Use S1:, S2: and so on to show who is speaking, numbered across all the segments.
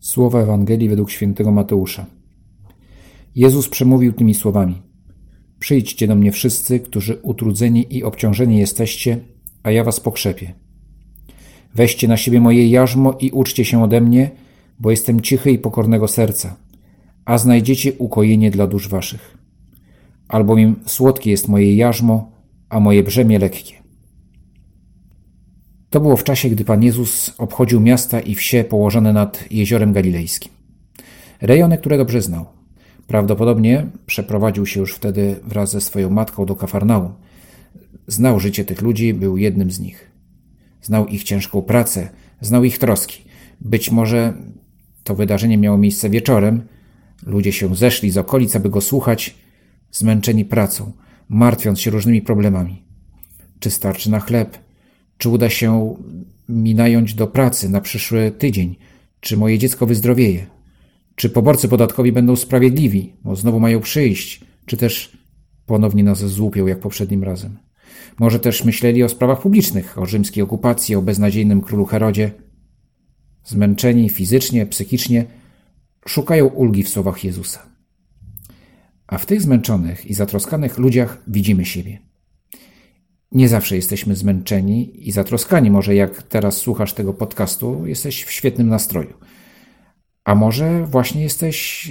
S1: Słowa Ewangelii według świętego Mateusza. Jezus przemówił tymi słowami: Przyjdźcie do mnie wszyscy, którzy utrudzeni i obciążeni jesteście, a ja was pokrzepię. Weźcie na siebie moje jarzmo i uczcie się ode mnie, bo jestem cichy i pokornego serca, a znajdziecie ukojenie dla dusz waszych. Albowiem słodkie jest moje jarzmo, a moje brzemię lekkie. To było w czasie, gdy Pan Jezus obchodził miasta i wsie położone nad jeziorem galilejskim. Rejony, które dobrze znał. Prawdopodobnie przeprowadził się już wtedy wraz ze swoją matką do Kafarnaum. Znał życie tych ludzi, był jednym z nich. Znał ich ciężką pracę, znał ich troski. Być może to wydarzenie miało miejsce wieczorem. Ludzie się zeszli z okolic, aby go słuchać, zmęczeni pracą, martwiąc się różnymi problemami. Czy starczy na chleb? Czy uda się mi nająć do pracy na przyszły tydzień? Czy moje dziecko wyzdrowieje? Czy poborcy podatkowi będą sprawiedliwi, bo znowu mają przyjść? Czy też ponownie nas złupią jak poprzednim razem? Może też myśleli o sprawach publicznych, o rzymskiej okupacji, o beznadziejnym królu Herodzie. Zmęczeni fizycznie, psychicznie, szukają ulgi w słowach Jezusa. A w tych zmęczonych i zatroskanych ludziach widzimy siebie. Nie zawsze jesteśmy zmęczeni i zatroskani. Może jak teraz słuchasz tego podcastu, jesteś w świetnym nastroju. A może właśnie jesteś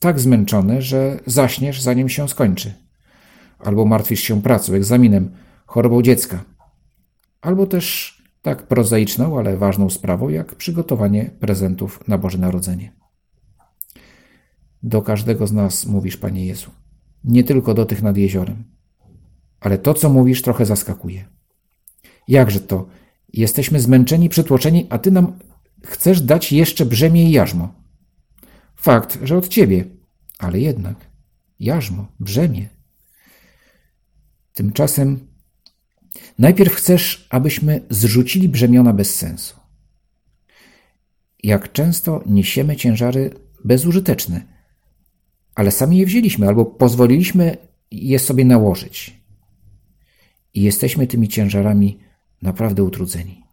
S1: tak zmęczony, że zaśniesz zanim się skończy. Albo martwisz się pracą, egzaminem, chorobą dziecka. Albo też tak prozaiczną, ale ważną sprawą, jak przygotowanie prezentów na Boże Narodzenie. Do każdego z nas mówisz, Panie Jezu. Nie tylko do tych nad jeziorem ale to, co mówisz, trochę zaskakuje. Jakże to? Jesteśmy zmęczeni, przytłoczeni, a ty nam chcesz dać jeszcze brzemię i jarzmo. Fakt, że od ciebie, ale jednak jarzmo, brzemię. Tymczasem najpierw chcesz, abyśmy zrzucili brzemiona bez sensu. Jak często niesiemy ciężary bezużyteczne, ale sami je wzięliśmy albo pozwoliliśmy je sobie nałożyć i jesteśmy tymi ciężarami naprawdę utrudzeni.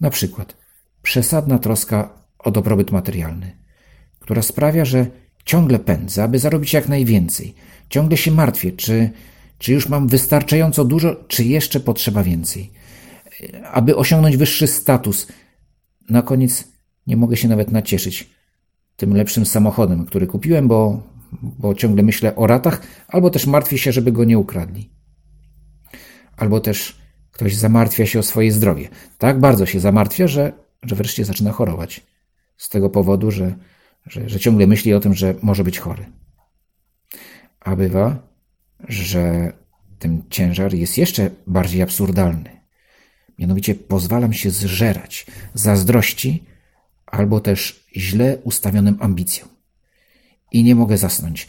S1: Na przykład przesadna troska o dobrobyt materialny, która sprawia, że ciągle pędzę, aby zarobić jak najwięcej. Ciągle się martwię, czy, czy już mam wystarczająco dużo, czy jeszcze potrzeba więcej. Aby osiągnąć wyższy status, na koniec nie mogę się nawet nacieszyć tym lepszym samochodem, który kupiłem, bo, bo ciągle myślę o ratach, albo też martwię się, żeby go nie ukradli albo też ktoś zamartwia się o swoje zdrowie. Tak bardzo się zamartwia, że, że wreszcie zaczyna chorować. Z tego powodu, że, że, że ciągle myśli o tym, że może być chory. A bywa, że ten ciężar jest jeszcze bardziej absurdalny. Mianowicie pozwalam się zżerać zazdrości albo też źle ustawionym ambicjom. I nie mogę zasnąć,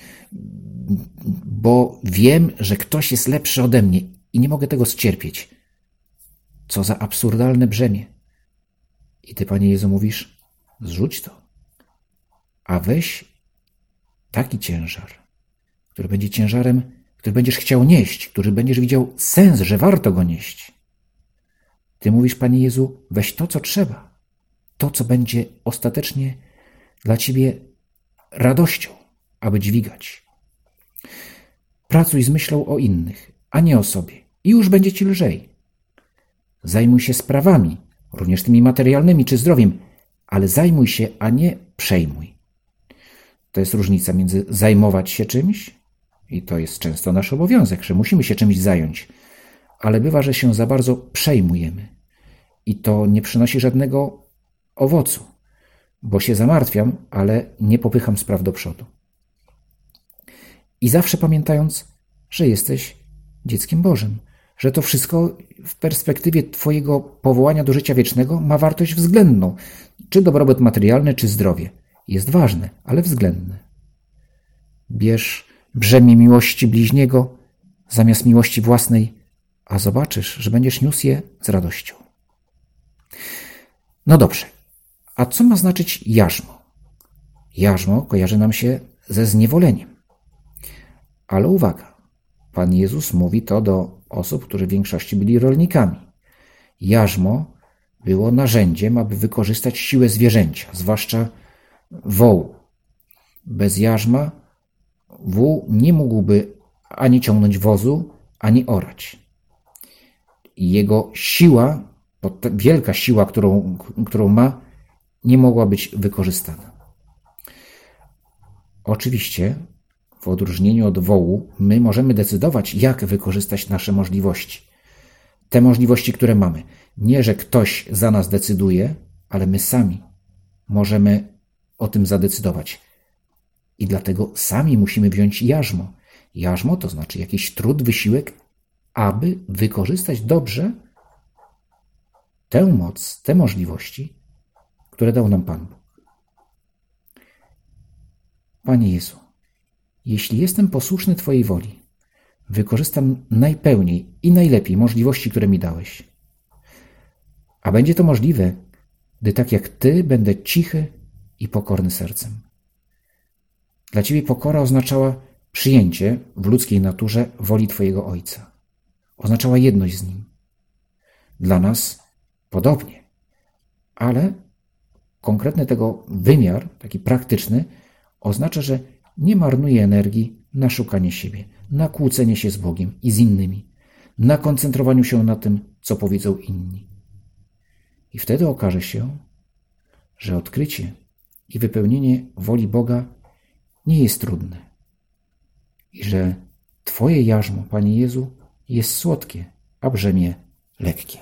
S1: bo wiem, że ktoś jest lepszy ode mnie i nie mogę tego scierpieć. Co za absurdalne brzemię. I ty, Panie Jezu, mówisz, zrzuć to. A weź taki ciężar, który będzie ciężarem, który będziesz chciał nieść, który będziesz widział sens, że warto go nieść. Ty mówisz, Panie Jezu, weź to, co trzeba. To, co będzie ostatecznie dla Ciebie radością, aby dźwigać. Pracuj z myślą o innych, a nie o sobie. I już będzie ci lżej. Zajmuj się sprawami, również tymi materialnymi czy zdrowiem, ale zajmuj się, a nie przejmuj. To jest różnica między zajmować się czymś, i to jest często nasz obowiązek, że musimy się czymś zająć, ale bywa, że się za bardzo przejmujemy. I to nie przynosi żadnego owocu, bo się zamartwiam, ale nie popycham spraw do przodu. I zawsze pamiętając, że jesteś dzieckiem Bożym, że to wszystko w perspektywie Twojego powołania do życia wiecznego ma wartość względną. Czy dobrobyt materialny, czy zdrowie. Jest ważne, ale względne. Bierz brzemię miłości bliźniego zamiast miłości własnej, a zobaczysz, że będziesz niósł je z radością. No dobrze, a co ma znaczyć jarzmo? Jarzmo kojarzy nam się ze zniewoleniem. Ale uwaga, Pan Jezus mówi to do osób, którzy w większości byli rolnikami. Jarzmo było narzędziem, aby wykorzystać siłę zwierzęcia, zwłaszcza wołu. Bez jarzma wół nie mógłby ani ciągnąć wozu, ani orać. Jego siła, wielka siła, którą, którą ma, nie mogła być wykorzystana. Oczywiście, w odróżnieniu od wołu, my możemy decydować, jak wykorzystać nasze możliwości. Te możliwości, które mamy. Nie, że ktoś za nas decyduje, ale my sami możemy o tym zadecydować. I dlatego sami musimy wziąć jarzmo. Jarzmo to znaczy jakiś trud, wysiłek, aby wykorzystać dobrze tę moc, te możliwości, które dał nam Pan Bóg. Panie Jezu, jeśli jestem posłuszny Twojej woli, wykorzystam najpełniej i najlepiej możliwości, które mi dałeś. A będzie to możliwe, gdy tak jak Ty będę cichy i pokorny sercem. Dla Ciebie pokora oznaczała przyjęcie w ludzkiej naturze woli Twojego Ojca. Oznaczała jedność z Nim. Dla nas podobnie, ale konkretny tego wymiar, taki praktyczny, oznacza, że nie marnuje energii na szukanie siebie, na kłócenie się z Bogiem i z innymi, na koncentrowaniu się na tym, co powiedzą inni. I wtedy okaże się, że odkrycie i wypełnienie woli Boga nie jest trudne. I że Twoje jarzmo, Panie Jezu, jest słodkie, a brzemię lekkie.